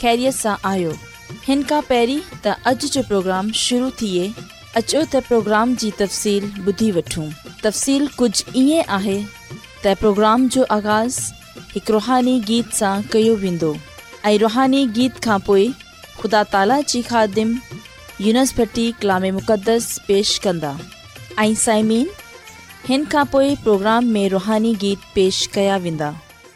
ख़ैरियत सां आयो हिन खां पहिरीं त अॼु जो प्रोग्राम शुरू थिए अचो त प्रोग्राम जी तफ़सील ॿुधी वठूं तफ़सील कुझु ईअं जो आगाज़ हिकु रुहानी गीत सां कयो वेंदो रुहानी गीत खां पोइ ख़ुदा ताला जी ख़ादिम यूनिसटी कलाम मुक़दस पेश कंदा प्रोग्राम में रुहानी गीत पेश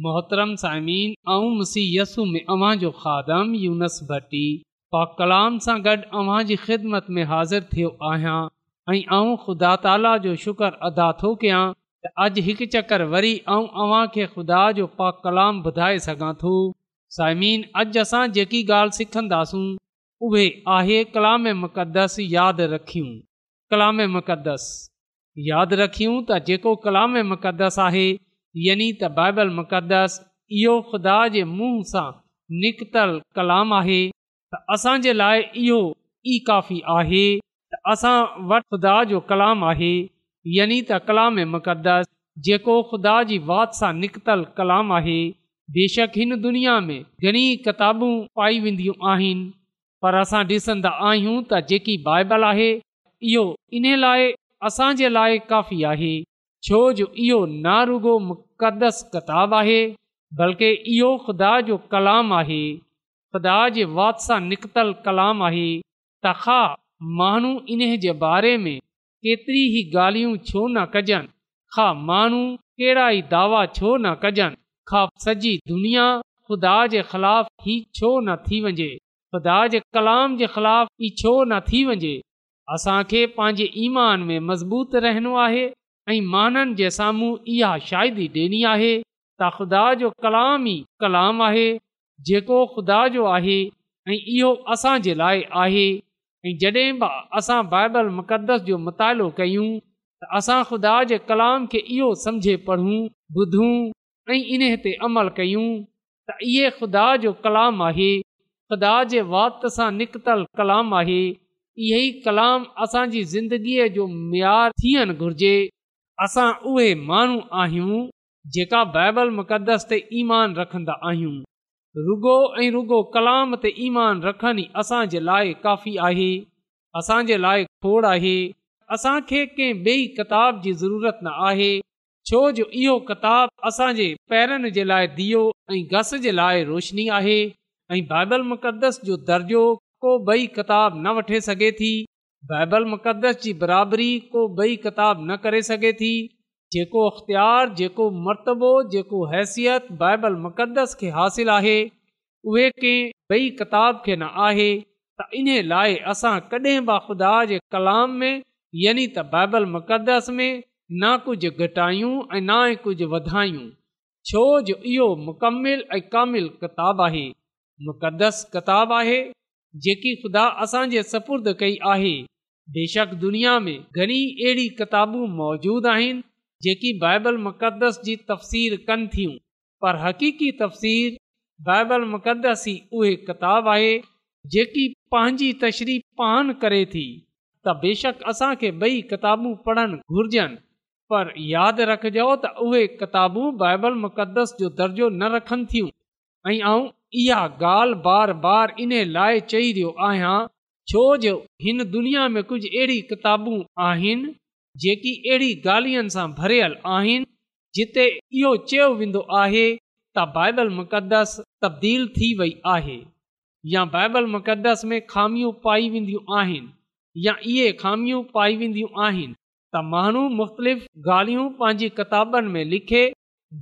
मोहतरम साइमिनस में अवां जो खादम यूनस भट्टी पा कलाम सां गॾु अव्हां जी ख़िदमत में हाज़िर थियो आहियां ऐं ख़ुदा ताला जो शुक्र अदा थो कयां त अॼु हिकु चक्कर वरी ऐं अव्हां खे ख़ुदा जो पा कलाम ॿुधाए सघां थो साइमीन अॼु असां जेकी ॻाल्हि सिखंदासूं उहे आहे कलाम मुक़दस यादि रखियूं कलाम मुक़दस यादि रखियूं त जेको कलाम मुक़दस आहे यानी त बाइबल मुक़दस इहो ख़ुदा जे मुंहं सां निकितल कलाम आहे त असांजे लाइ इहो ई काफ़ी आहे त असां वटि ख़ुदा जो कलाम आहे यानी त कलाम मुक़दस जेको ख़ुदा जी वात सां निकितल कलाम आहे बेशक हिन दुनिया में घणी किताबूं पाई वेंदियूं आहिनि पर असां ॾिसंदा आहियूं त जेकी बाइबल आहे इहो इन लाइ असांजे लाइ काफ़ी आहे छो जो इहो नारुगो मु मुक़दस किताबु आहे बल्कि इहो ख़ुदा जो कलाम आहे ख़ुदा जे वात सां निकितलु कलाम आहे त ख़ा माण्हू इन जे बारे में केतिरी ई ॻाल्हियूं छो न कजनि खा माण्हू कहिड़ा ई दावा छो न कजनि खा सॼी दुनिया ख़ुदा जे ख़िलाफ़ ई छो न थी वञे ख़ुदा जे कलाम जे ख़िलाफ़ हीउ छो न थी वञे असांखे पंहिंजे ईमान में मज़बूत रहणो आहे ऐं माननि जे साम्हूं इहा शाइदी ॾियणी आहे त ख़ुदा जो कलाम ई कलाम आहे जेको ख़ुदा जो आहे ऐं इहो असांजे लाइ आहे ऐं जॾहिं बि असां बाइबल मुक़ददस जो मुतालो कयूं त असां ख़ुदा जे कलाम खे इहो सम्झे पढ़ूं ॿुधूं ऐं इन ते अमल कयूं त इहो ख़ुदा जो कलाम आहे ख़ुदा जे वाति सां निकतल कलाम आहे इहो ई कलाम असांजी ज़िंदगीअ जो मयारु थियणु घुरिजे असां उहे माण्हू आहियूं जेका बाइबल मुक़दस ते ईमान रखंदा आहियूं रुगो ऐं रुगो कलाम ते ईमान रखनि ई असां जे लाइ काफ़ी आहे असांजे लाइ खोड़ आहे असांखे कंहिं ॿिए किताब जी ज़रूरत न आहे छो जो इहो किताबु असांजे पैरनि जे लाइ दीओ ऐं घस जे लाइ रोशनी आहे ऐं बाइबल मुक़दस जो दर्जो को ॿई किताब न वठे सघे थी बाइबल मुक़दस जी बराबरी को ॿई किताबु न करे सघे थी जेको अख़्तियारु जेको मरतबो जेको हैसियत बाइबल मुक़दस खे हासिलु आहे उहे कंहिं ॿई किताब खे न आहे त इन लाइ असां कॾहिं बि ख़ुदा जे कलाम में यानी ताइबल मुक़दस में न कुझु घटायूं ऐं ना ई कुझु वधायूं छो जो इहो मुकमिल ऐं कामिल किताबु आहे मुक़दस किताबु आहे जेकी ख़ुदा असांजे सपुर्द कई आहे बेशक दुनिया में घणी अहिड़ी किताबूं मौजूदु आहिनि जेकी बाइबल मुक़दस जी तफ़सीर कनि थियूं पर हक़ीक़ी तफ़सीर बाइबल मुक़दस ई उहे किताब आहे जेकी पंहिंजी तशरी पान करे थी त बेशक असांखे ॿई किताबूं पढ़नि घुर्जनि पर यादि रखजो त उहे किताबूं बाइबल मुक़दस जो दर्जो न रखनि थियूं ऐं इहा ॻाल्हि बार बार इन लाइ चई रहियो आहियां छो जो हिन दुनिया में कुझु अहिड़ी किताबूं आहिनि जेकी अहिड़ी ॻाल्हियुनि सां भरियल आहिनि जिते इहो चयो वेंदो आहे त बाइबल मुक़दस तब्दील थी वई आहे या बाइबल मुक़दस में खामियूं पाई वेंदियूं आहिनि या इहे खामियूं पाई वेंदियूं आहिनि त माण्हू मुख़्तलिफ़ ॻाल्हियूं पंहिंजी किताबनि में लिखे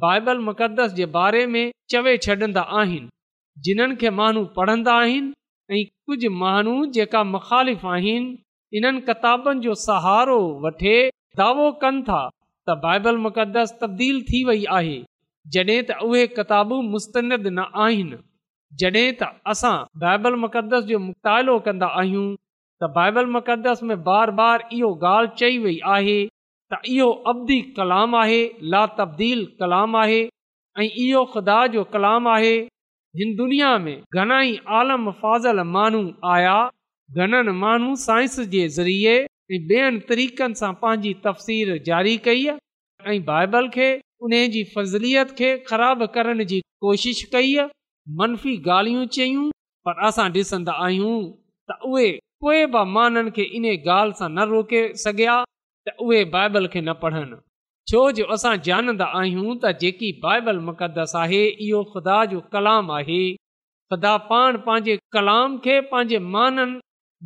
बाइबल मुक़दस जे बारे में चवे आहिनि जिन्हनि खे माण्हू पढ़ंदा आहिनि ऐं कुझु माण्हू जेका मुखालिफ़ आहिनि इन्हनि किताबनि जो सहारो वठे दावो कनि था त बाइबल मुक़दस तब्दील थी वई आहे जॾहिं त उहे किताबूं मुस्तंद न आहिनि जॾहिं त असां बाइबल मुक़दस जो मुतालो कंदा आहियूं त बाइबल मुक़दस में बार बार इहो ॻाल्हि चई वई आहे त इहो अबदी कलाम आहे तब्दील कलाम आहे ऐं इहो ख़ुदा जो कलाम आहे हिन दुनिया में घणाई आलम फाज़ल माण्हू आया घणनि माण्हू साइंस जे ज़रिए ऐं ॿियनि तरीक़नि सां पंहिंजी तफ़सील जारी कई ऐं बाइबल खे उन जी फज़िलियत खे ख़राब करण जी कोशिश कई मनफ़ी ॻाल्हियूं चयूं पर असां ॾिसंदा आहियूं त उहे बि माननि खे इन ॻाल्हि सां न रोके सघिया त उहे बाइबल खे न पढ़नि छो जो असां ॼाणंदा आहियूं त जेकी बाइबल मुक़दस आहे इहो ख़ुदा जो कलाम आहे ख़ुदा पाण पंहिंजे कलाम खे पंहिंजे माननि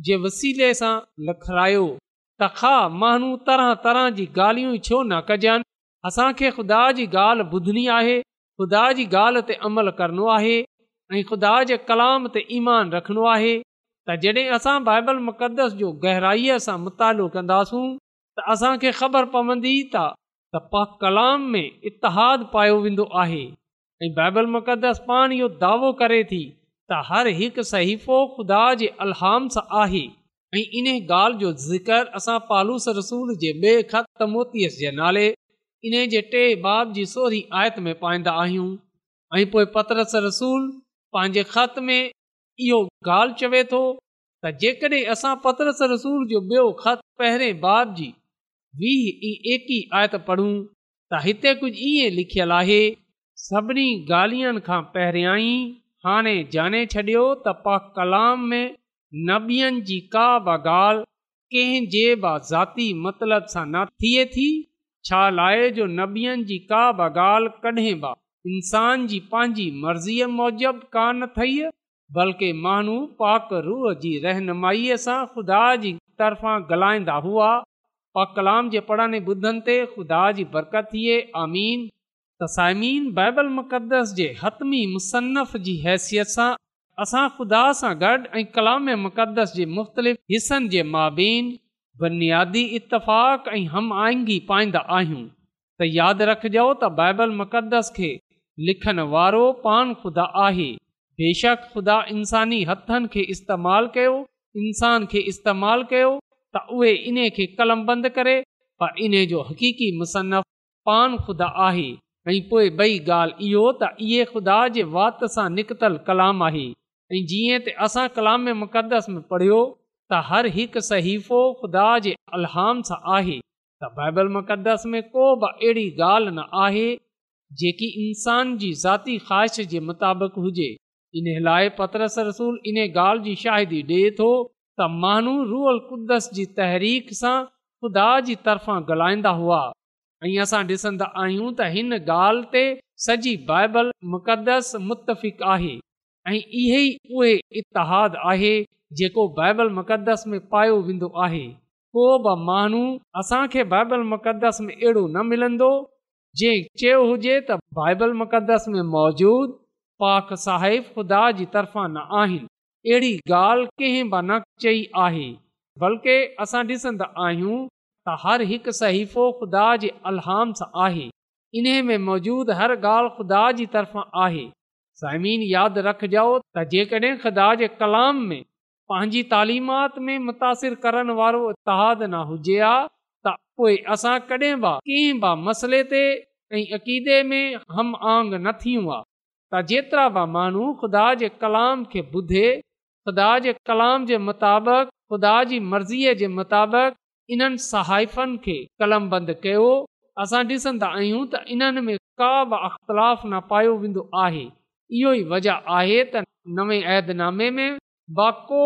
जे वसीले सां लिखायो त खा माण्हू तरह तरह जी ॻाल्हियूं छो न कॼनि असांखे ख़ुदा जी ॻाल्हि ॿुधणी आहे ख़ुदा जी ॻाल्हि ते अमल करिणो आहे ऐं ख़ुदा जे कलाम ते ईमान रखिणो आहे त जॾहिं असां बाइबल मुक़दस जो गहराईअ सां मुतालो कंदासूं त असांखे ख़बर पवंदी त त पा कलाम में इतिहाद पायो वेंदो आहे ऐं बाइबल मुक़दस पाण इहो दावो करे थी त हर हिकु सहीफ़ो ख़ुदा जे अलहाम सां आहे ऐं इन ॻाल्हि जो ज़िक्र असां पालूस रसूल जे ॿिए खत त मोतीअ जे नाले इन जे टे बाब जी सोरी आयत में पाईंदा आहियूं ऐं पोइ पत्रस रसूल पंहिंजे ख़त में इहो ॻाल्हि चवे थो त जेकॾहिं असां पद्रस रसूल जो ॿियो ख़त पहिरें बाब जी वीह ऐं एकवीह आयत पढ़ूं त हिते कुझु ईअं लिखियलु आहे सभिनी ॻाल्हियुनि खां पहिरियां ई हाणे जाने छॾियो त पा कलाम में नबियनि जी का बि ॻाल्हि कंहिंजे बि ज़ाती मतिलब सां न थिए थी छा लाइ जो नबियनि जी का बि ॻाल्हि कॾहिं बि इंसान जी पंहिंजी मर्ज़ीअ मौजब कान थई बल्कि माण्हू पाक रूह जी रहनुमाईअ सां ख़ुदा जी तरफ़ां ॻाल्हाईंदा हुआ पा कलाम जे पढ़ण ॿुधनि ते ख़ुदा जी बरक़त थिए आमीन तसाइमीन बाइबल मुक़दस जे हतमी मुसनफ़ जी हैसियत सां असां ख़ुदा सां गॾु ऐं कलाम मुक़दस जे मुख़्तलिफ़ हिसनि जे माबीन बुनियादी इतफ़ाक़ ऐं हम आहंगी पाईंदा आहियूं त यादि रखिजो त बाइबल मुक़दस खे लिखणु वारो पान ख़ुदा आहे बेशक ख़ुदा इंसानी हथनि खे इस्तेमालु कयो इंसान खे इस्तेमालु कयो त उहे इन खे कलम बंदि करे पर इन जो हक़ीक़ी मुसनफ़ पान ख़ुदा आहे ऐं पोइ ॿई ॻाल्हि इहो त इहे ख़ुदा जे वात सां निकतल कलाम आहे ऐं जीअं त असां कलाम मुक़दस में पढ़ियो त हर हिकु सहीफ़ो ख़ुदा जे अलहाम सां आहे त बाइबल मुक़दस में को बि अहिड़ी ॻाल्हि न आहे जेकी इंसान जी ज़ाती ख़्वाहिश जे मुताबिक़ हुजे इन लाइ पत्रस रसूल इन ॻाल्हि जी शाहिदी ॾिए थो त माण्हू रुअल कुदस जी तहरीक सां ख़ुदा जी तरफ़ां ॻाल्हाईंदा हुआ ऐं असां ॾिसंदा आहियूं त हिन ॻाल्हि ते सॼी बाइबल मुक़दस मुतफ़िक़ आहे ऐं इहे ई उहे इतिहादु आहे जेको बाइबल मुक़दस में पायो वेंदो आहे को बि माण्हू असांखे बाइबल मुक़दस में अहिड़ो न मिलंदो जंहिं चयो हुजे त बाइबल मुक़दस में मौजूदु पाक साहिब ख़ुदा जी तरफ़ां न अहिड़ी ॻाल्हि कंहिं बि न चई आहे बल्कि असां ॾिसंदा आहियूं त हर हिकु सहीफ़ो ख़ुदा जे अलहाम सां आहे इन में मौजूदु हर ॻाल्हि ख़ुदा जी तरफ़ा आहे ज़मीन यादि रखिजो त जेकॾहिं ख़ुदा जे कलाम में पंहिंजी तालीमात में मुतासिर करण वारो न हुजे हा त पोइ असां कॾहिं बि कंहिं बि मसइले ते अक़ीदे में हम आंग न थियूं आ त जेतिरा बि माण्हू ख़ुदा जे कलाम खे ॿुधे ख़ुदा जे कलाम जे मुताबिक़ ख़ुदा जी मर्ज़ीअ जे मुताबिक़ इन्हनि सहाइफ़नि खे कलम बंद कयो असां ॾिसंदा आहियूं त इन्हनि में का बि अख़्तलाफ़ न पायो वेंदो आहे इहो ई वजह आहे त नवे ऐदनामे में बाको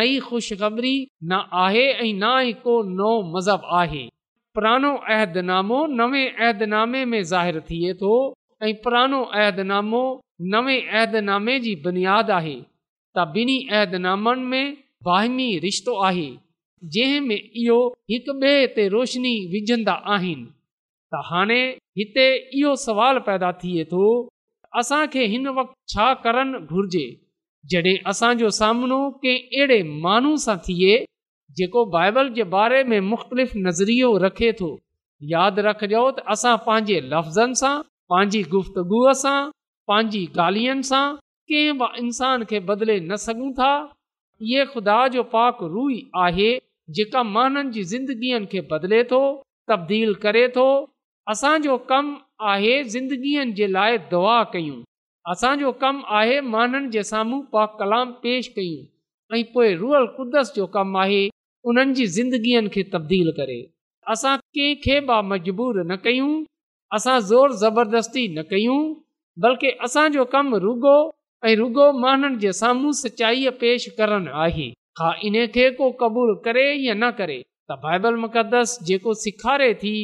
नई ख़ुशख़बरी न आहे ऐं न ई को नओ मज़हब आहे पुराणो अहदनामो नवे अहदनामे में ज़ाहिर थिए थो ऐं पुराणो अहदनामो नवे अहदनामे जी बुनियाद आहे त ॿिन्हीदनामनि में वाहिमी रिश्तो आहे जंहिं में इहो हिकु ॿिए ते रोशनी विझंदा आहिनि त हाणे हिते इहो सुवालु पैदा थिए थो असांखे हिन वक़्तु छा करणु घुर्जे जॾहिं असांजो सामनो कंहिं अहिड़े माण्हू सां थिए जेको बाइबल जे बारे में मुख़्तलिफ़ नज़रियो रखे थो यादि रखिजो त असां पंहिंजे लफ़्ज़नि सां पंहिंजी गुफ़्तगुअ सां पंहिंजी सां कंहिं बि इंसान खे बदिले न सघूं था इहे ख़ुदा जो पाक रू ई आहे जेका माननि जी ज़िंदगीअ खे बदिले थो तब्दील करे थो असांजो कमु आहे ज़िंदगीअ जे लाइ दुआ कयूं असांजो कमु आहे माननि जे साम्हूं पा कलाम पेश कयूं ऐं पोइ रूअल कुदस जो कमु आहे उन्हनि जी ज़िंदगीअनि खे तब्दील करे असां कंहिंखे बि मजबूर न कयूं असां ज़ोर ज़बरदस्ती न कयूं बल्कि असांजो कमु रुगो ऐं रुॻो माननि जे साम्हूं सचाईअ पेशि करणु आहे हा इन खे को क़बूलु करे या न करे त बाइबल मुक़दस जेको सेखारे थी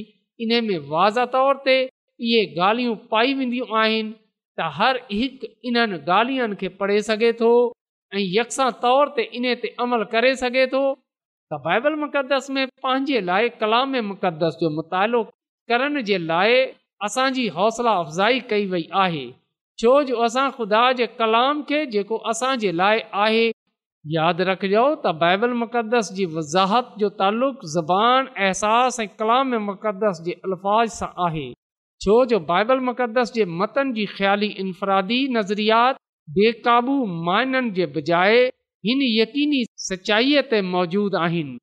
इन में वाज़े तौर ते इहे ॻाल्हियूं पाई वेंदियूं आहिनि त हर हिकु इन्हनि ॻाल्हियुनि खे पढ़े सघे थो ऐं यकस तौर ते इन ते अमल करे सघे थो त बाइबल मुक़दस में पंहिंजे लाइ कलाम मुक़दस जो मुतालो करण जे लाइ असांजी हौसला अफ़ज़ाई कई वई आहे छो जो असां ख़ुदा जे कलाम खे जेको असांजे लाइ आहे यादि रखिजो त बाइबल मुक़दस जी वज़ाहत जो तालुक़ु ज़बान अहसासु ऐं कलाम मुक़दस जे अल्फाज़ सां आहे छो जो बाइबल मुक़दस जे मतन जी ख़्याली इनफ़रादी नज़रियात बेक़ाबू माइननि जे बजाए हिन यकीनी सचाईअ ते मौजूदु आहिनि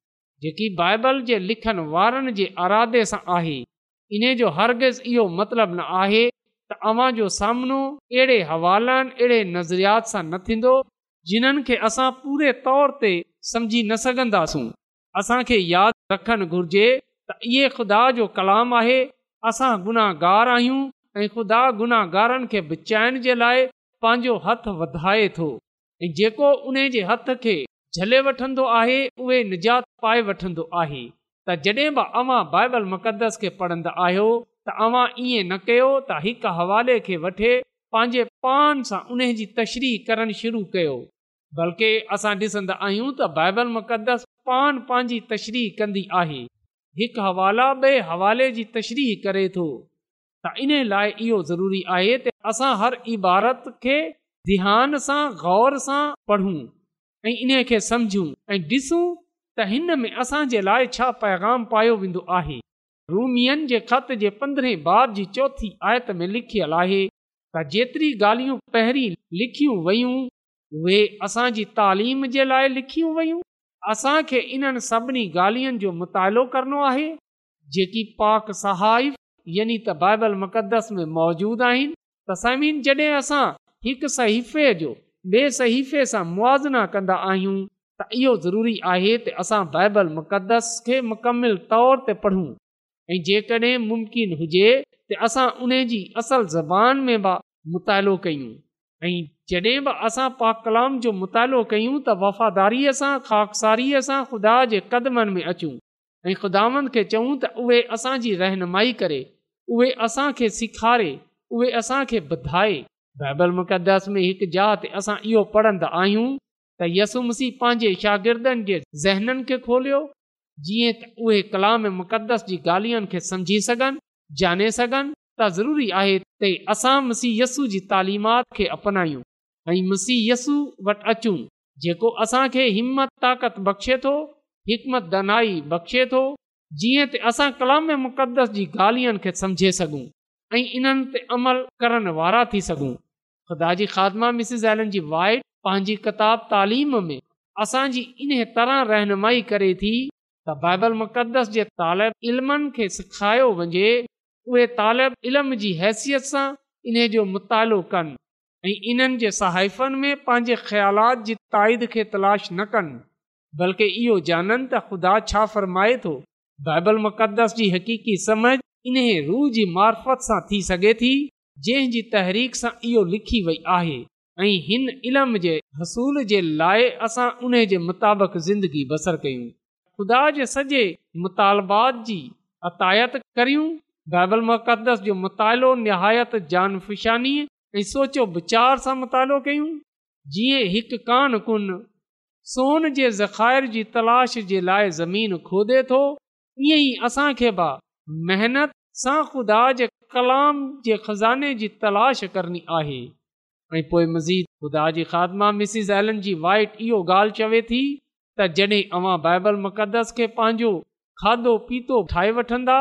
जेकी बाइबल जे लिखनि वारनि जे इरादे सां आहे इन जो हरगिज़ इहो मतिलबु न आहे त जो सामनो अहिड़े हवालनि अहिड़े नज़रियात सां न थींदो जिन्हनि खे असां पूरे तौर ते समुझी न सघंदासूं असांखे यादि रखणु घुर्जे त इहे ख़ुदा जो कलाम आहे असां गुनाहगार आहियूं ऐं ख़ुदा गुनाहगारनि खे बिचाइण जे लाइ पंहिंजो हथ वधाए थो ऐं जेको उन जे हथ खे झले वठंदो आहे उहे निजात पाए वठंदो आहे त जॾहिं बि बाइबल मुक़दस खे पढ़ंदा त ईअं न कयो त हिकु हवाले खे वठे पंहिंजे पान सां उन जी तशरी करणु शुरू कयो बल्कि असां ॾिसंदा आहियूं त बाइबल मुक़द्दस पान पंहिंजी तशरी कंदी आहे हिकु हवाला ॿिए हवाले जी तशरी करे थो त इन लाइ इहो ज़रूरी आहे त असां हर इबारत खे ध्यान सां गौर सां पढ़ूं ऐं इन खे सम्झूं ऐं ॾिसूं त हिन में असांजे लाइ छा पैगाम पायो वेंदो आहे रूमियन जे ख़त जे पंद्रहें बार जी चौथी आयत में लिखियलु आहे त जेतिरी ॻाल्हियूं पहिरीं लिखियूं वयूं उहे असांजी तालीम जे लाइ लिखियूं वयूं असांखे इन्हनि सभिनी ॻाल्हियुनि जो मुतालो करणो आहे जेकी पाक सहाइफ़ यानी त बाइबल मुक़दस में मौजूदु आहिनि त समीन जॾहिं असां हिकु सहीफ़े जो ॿिए सहीफ़े सां मुआज़ना कंदा आहियूं त इहो ज़रूरी आहे त असां बाइबल मुक़दस खे मुकमिल तौर ते पढ़ूं ऐं जेकॾहिं मुमकिन हुजे त असां उन जी असल में मुतालो कयूं ऐं जॾहिं बि असां पाक कलाम जो मुतालो कयूं त वफ़ादारीअ सां ख़ासीअ सां ख़ुदा जे कदमनि में अचूं ऐं ख़ुदानि खे चऊं त उहे असांजी रहनुमाई करे उहे असांखे सेखारे उहे असांखे ॿुधाए बाइबल में हिकु जात असां इहो पढ़ंदा आहियूं त यसु पंहिंजे शागिर्दनि जे ज़हननि खे खोलियो जीअं त उहे कलाम मुक़दस जी ॻाल्हियुनि खे समुझी सघनि जाने सघनि त ज़रूरी आहे असां मुसीहस जी तालीमात खे अपनायूं ऐं मुसीहयसु वटि अचूं जेको असांखे हिमत ताक़त बख़्शे थो हिकमत दनाई बख़्शे थो जीअं त असां कलाम मुक़दस जी ॻाल्हियुनि खे समुझे सघूं ऐं इन्हनि अमल करण वारा थी सघूं ख़ुदा जी ख़ादमा एलन जी वाइट पंहिंजी किताब तालीम में असांजी इन तरह रहनुमाई करे थी त बाइबल मुक़दस जे तालब इल्मनि खे सिखायो वञे उहे तालब इल्म जी हैसियत सां इन्हे जो मुतालो कनि ऐं इन्हनि जे सहाइफ़नि में पंहिंजे ख़्यालात जी ताईद खे तलाश न कनि बल्कि इहो जाननि त ख़ुदा छा फ़र्माए थो बाइबल मुक़दस जी हक़ीक़ी समझ इन्हे रूह जी मार्फत सां थी सघे थी जंहिं तहरीक सां इहो लिखी वई आहे ऐं हिन इल्म जे हसूल जे लाइ असां उन्हे जे मुताबिक़ ज़िंदगी बसर कयूं ख़ुदा जे सॼे मुतालबात जी अतायत करियूं कयूं जीअं हिकु कान सोन जे ज़ख़ाइर जी तलाश जे लाइ ज़मीन खोदे थो ईअं ई असांखे ख़ुदा जे कलाम जे ख़ज़ाने जी तलाश करणी आहे त जॾहिं अव्हां बाइबल मुक़दस खे पंहिंजो खाधो पीतो ठाहे वठंदा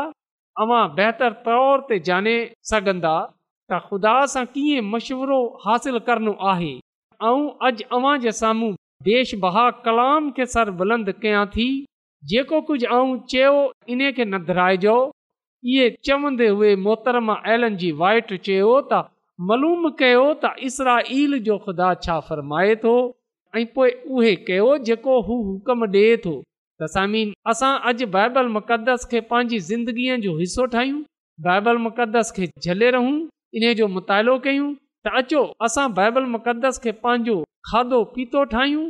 अव्हां बहितर तौर ते जाने सघंदा त ख़ुदा सां कीअं मशवरो हासिल करणो आहे ऐं अॼु अव्हां जे साम्हूं देश बहा कलाम खे सर बुलंद कयां थी जेको कुझु ऐं चयो इन खे न दराइजो इहे चवंदे हुए मोहतरमा एलन जी वाइट चयो त मलूम कयो त इसरा जो ख़ुदा छा फरमाए थो ऐं पोइ उहे कयो जेको हू हुकम ॾे थो त असां अॼु बाइबल मुक़दस खे पंहिंजी ज़िंदगीअ जो हिसो ठाहियूं बाइबल मुक़दस खे झले रहूं इन जो मुतालो कयूं त अचो असां बाइबल मुक़दस खे पंहिंजो खाधो पीतो ठाहियूं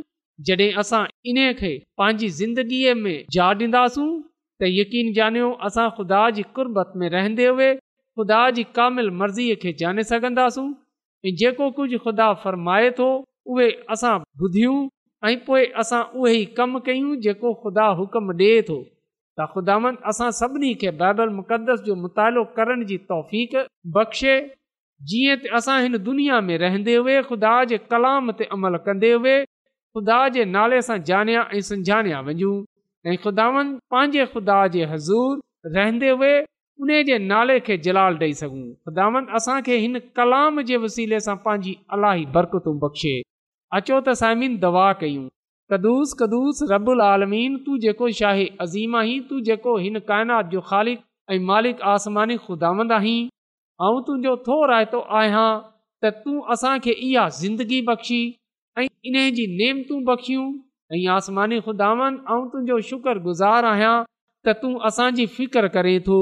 जॾहिं असां इन खे पंहिंजी ज़िंदगीअ में जा डींदासूं त यकीन ॼाणियो असां ख़ुदा जी कुर्बत में रहंदे हुए ख़ुदा जी कामिल मर्ज़ीअ खे जाने सघंदासूं ऐं जेको कुझु ख़ुदा फ़रमाए थो उहे असां ॿुधियूं ऐं पोइ असां उहे ई कमु कयूं जेको ख़ुदा हुकम ॾिए थो त ख़ुदा असां सभिनी खे बाइबल मुक़दस जो मुतालो करण जी तौफ़ बख़्शे जीअं त असां हिन दुनिया में रहंदे हु कलाम ते अमल कंदे हुए खुदा जे नाले सां जानिया ऐं संजाणिया वञूं ऐं ख़ुदा वन पंहिंजे ख़ुदा जे हज़ूर रहंदे हुए उने जे नाले खे जलाल ॾेई सघूं ख़ुदा वन असांखे हिन कलाम जे वसीले सां पंहिंजी अलाही बरकतूं बख़्शे अचो त साइमिन दवा कयूं कदुस कदुस रबुल आलमीन तू जेको शाहे अज़ीम आहीं तू जेको हिन काइनात जो ख़ालिक ऐं मालिक आसमानी ख़ुदांद आहीं ऐं तुंहिंजो थो रायतो आहियां त तूं असांखे इहा ज़िंदगी बख़्शी ऐं इन जी नेम तूं बख़्शियूं ऐं आसमानी ख़ुदांद तुंहिंजो शुक्रगुज़ार आहियां त तूं असांजी फिकर करे थो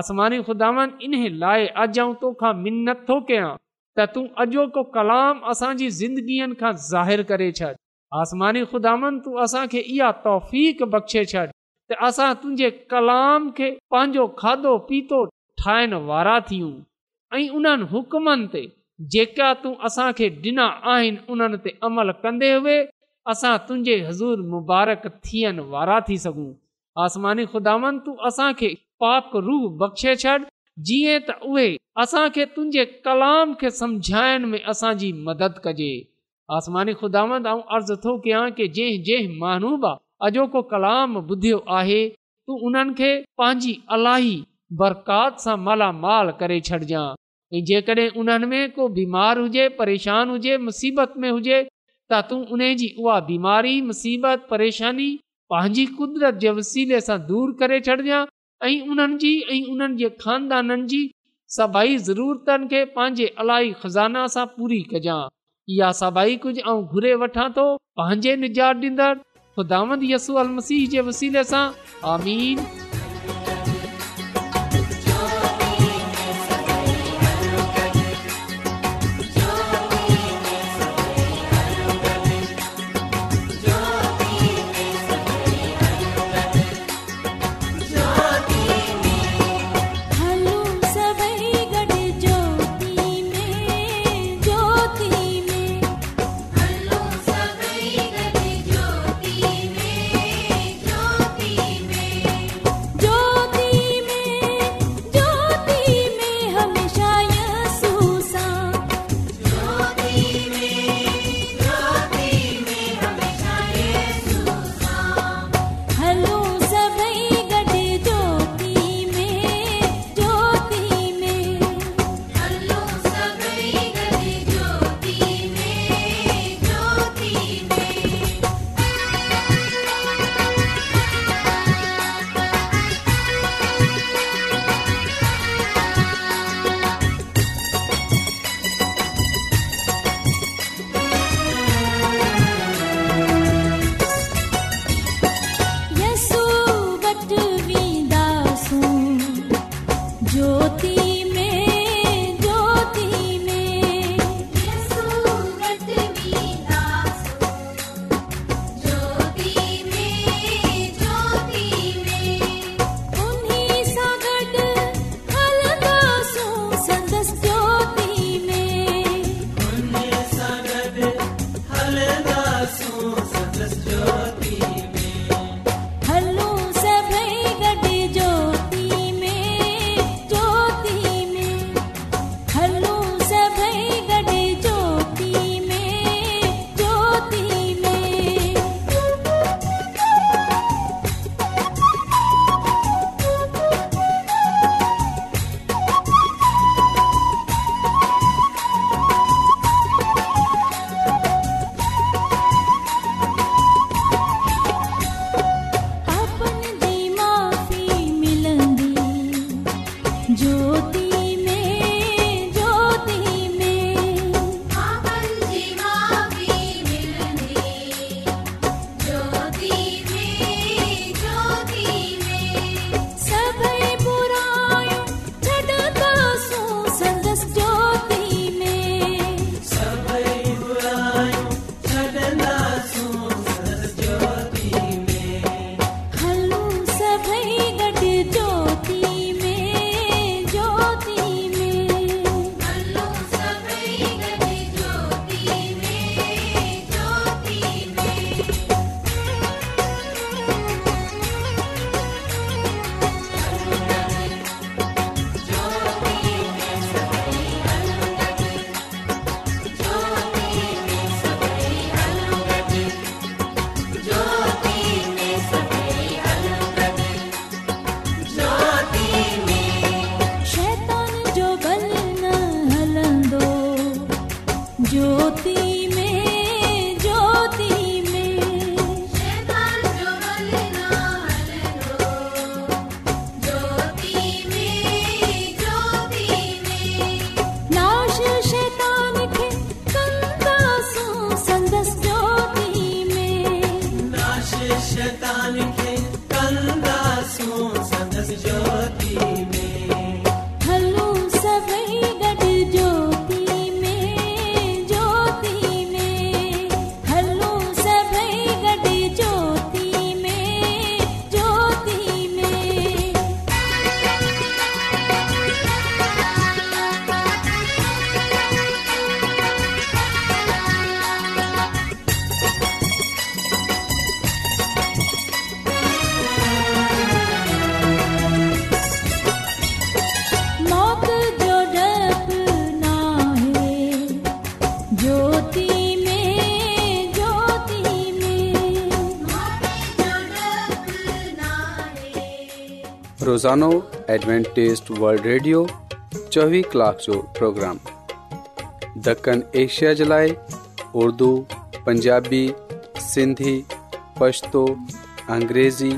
आसमानी ख़ुदांद इन्हे लाइ अॼु ऐं तोखा मिनत थो कयां त तूं अॼोको कलाम असांजी ज़िंदगीअनि खां ज़ाहिरु करे छॾ आसमानी खुदानि तूं असांखे इहा तौफ़ बख़्शे छॾ त असां तुंहिंजे कलाम खे पंहिंजो खाधो पीतो ठाहिण वारा थियूं ऐं उन्हनि हुकुमनि ते जेका तूं असांखे ॾिना आहिनि उन्हनि ते अमल कंदे हुए असां तुंहिंजे हज़ूर मुबारक थियण वारा थी सघूं आसमानी खुदानि तूं असांखे पाक रूह बख़्शे छॾि जीअं त उहे असांखे तुंहिंजे कलाम खे समुझाइण में असांजी मदद कजे आसमानी ख़ुदांद अर्ज़ु थो कयां की जंहिं जंहिं मानूबा अॼोको कलाम ॿुधियो आहे तूं उन्हनि खे पंहिंजी अलाई बरकात सां मालामाल करे छॾिजांइ ऐं जेकॾहिं उन्हनि में को बीमार हुजे परेशान हुजे मुसीबत में हुजे त तूं उन जी उहा बीमारी मुसीबत परेशानी पंहिंजी कुदरत जे वसीले सां दूरि करे छॾिजांइ ऐं उन्हनि जी ऐं उन्हनि जे खानदाननि जी सभई ज़रूरतनि खे पंहिंजे अलाई ख़ज़ाना सां पूरी कजां इहा सभई कुझु वठां थो पंहिंजे निजात ख़ुदा जे वसीले सां आमीन سجاد روزانو ایڈوینٹیسٹ ولڈ ریڈیو چوبی کلاک جو پروگرام دکن ایشیا جلائے اردو پنجابی سندھی پشتو اگریزی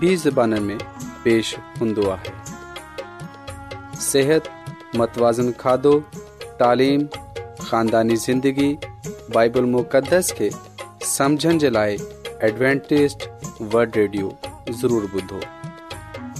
بی زبان میں پیش ہندو ہوں صحت متوازن خادو, تعلیم خاندانی زندگی بائبل مقدس کے سمجھن جلائے ایڈوینٹیسٹ ولڈ ریڈیو ضرور بدھو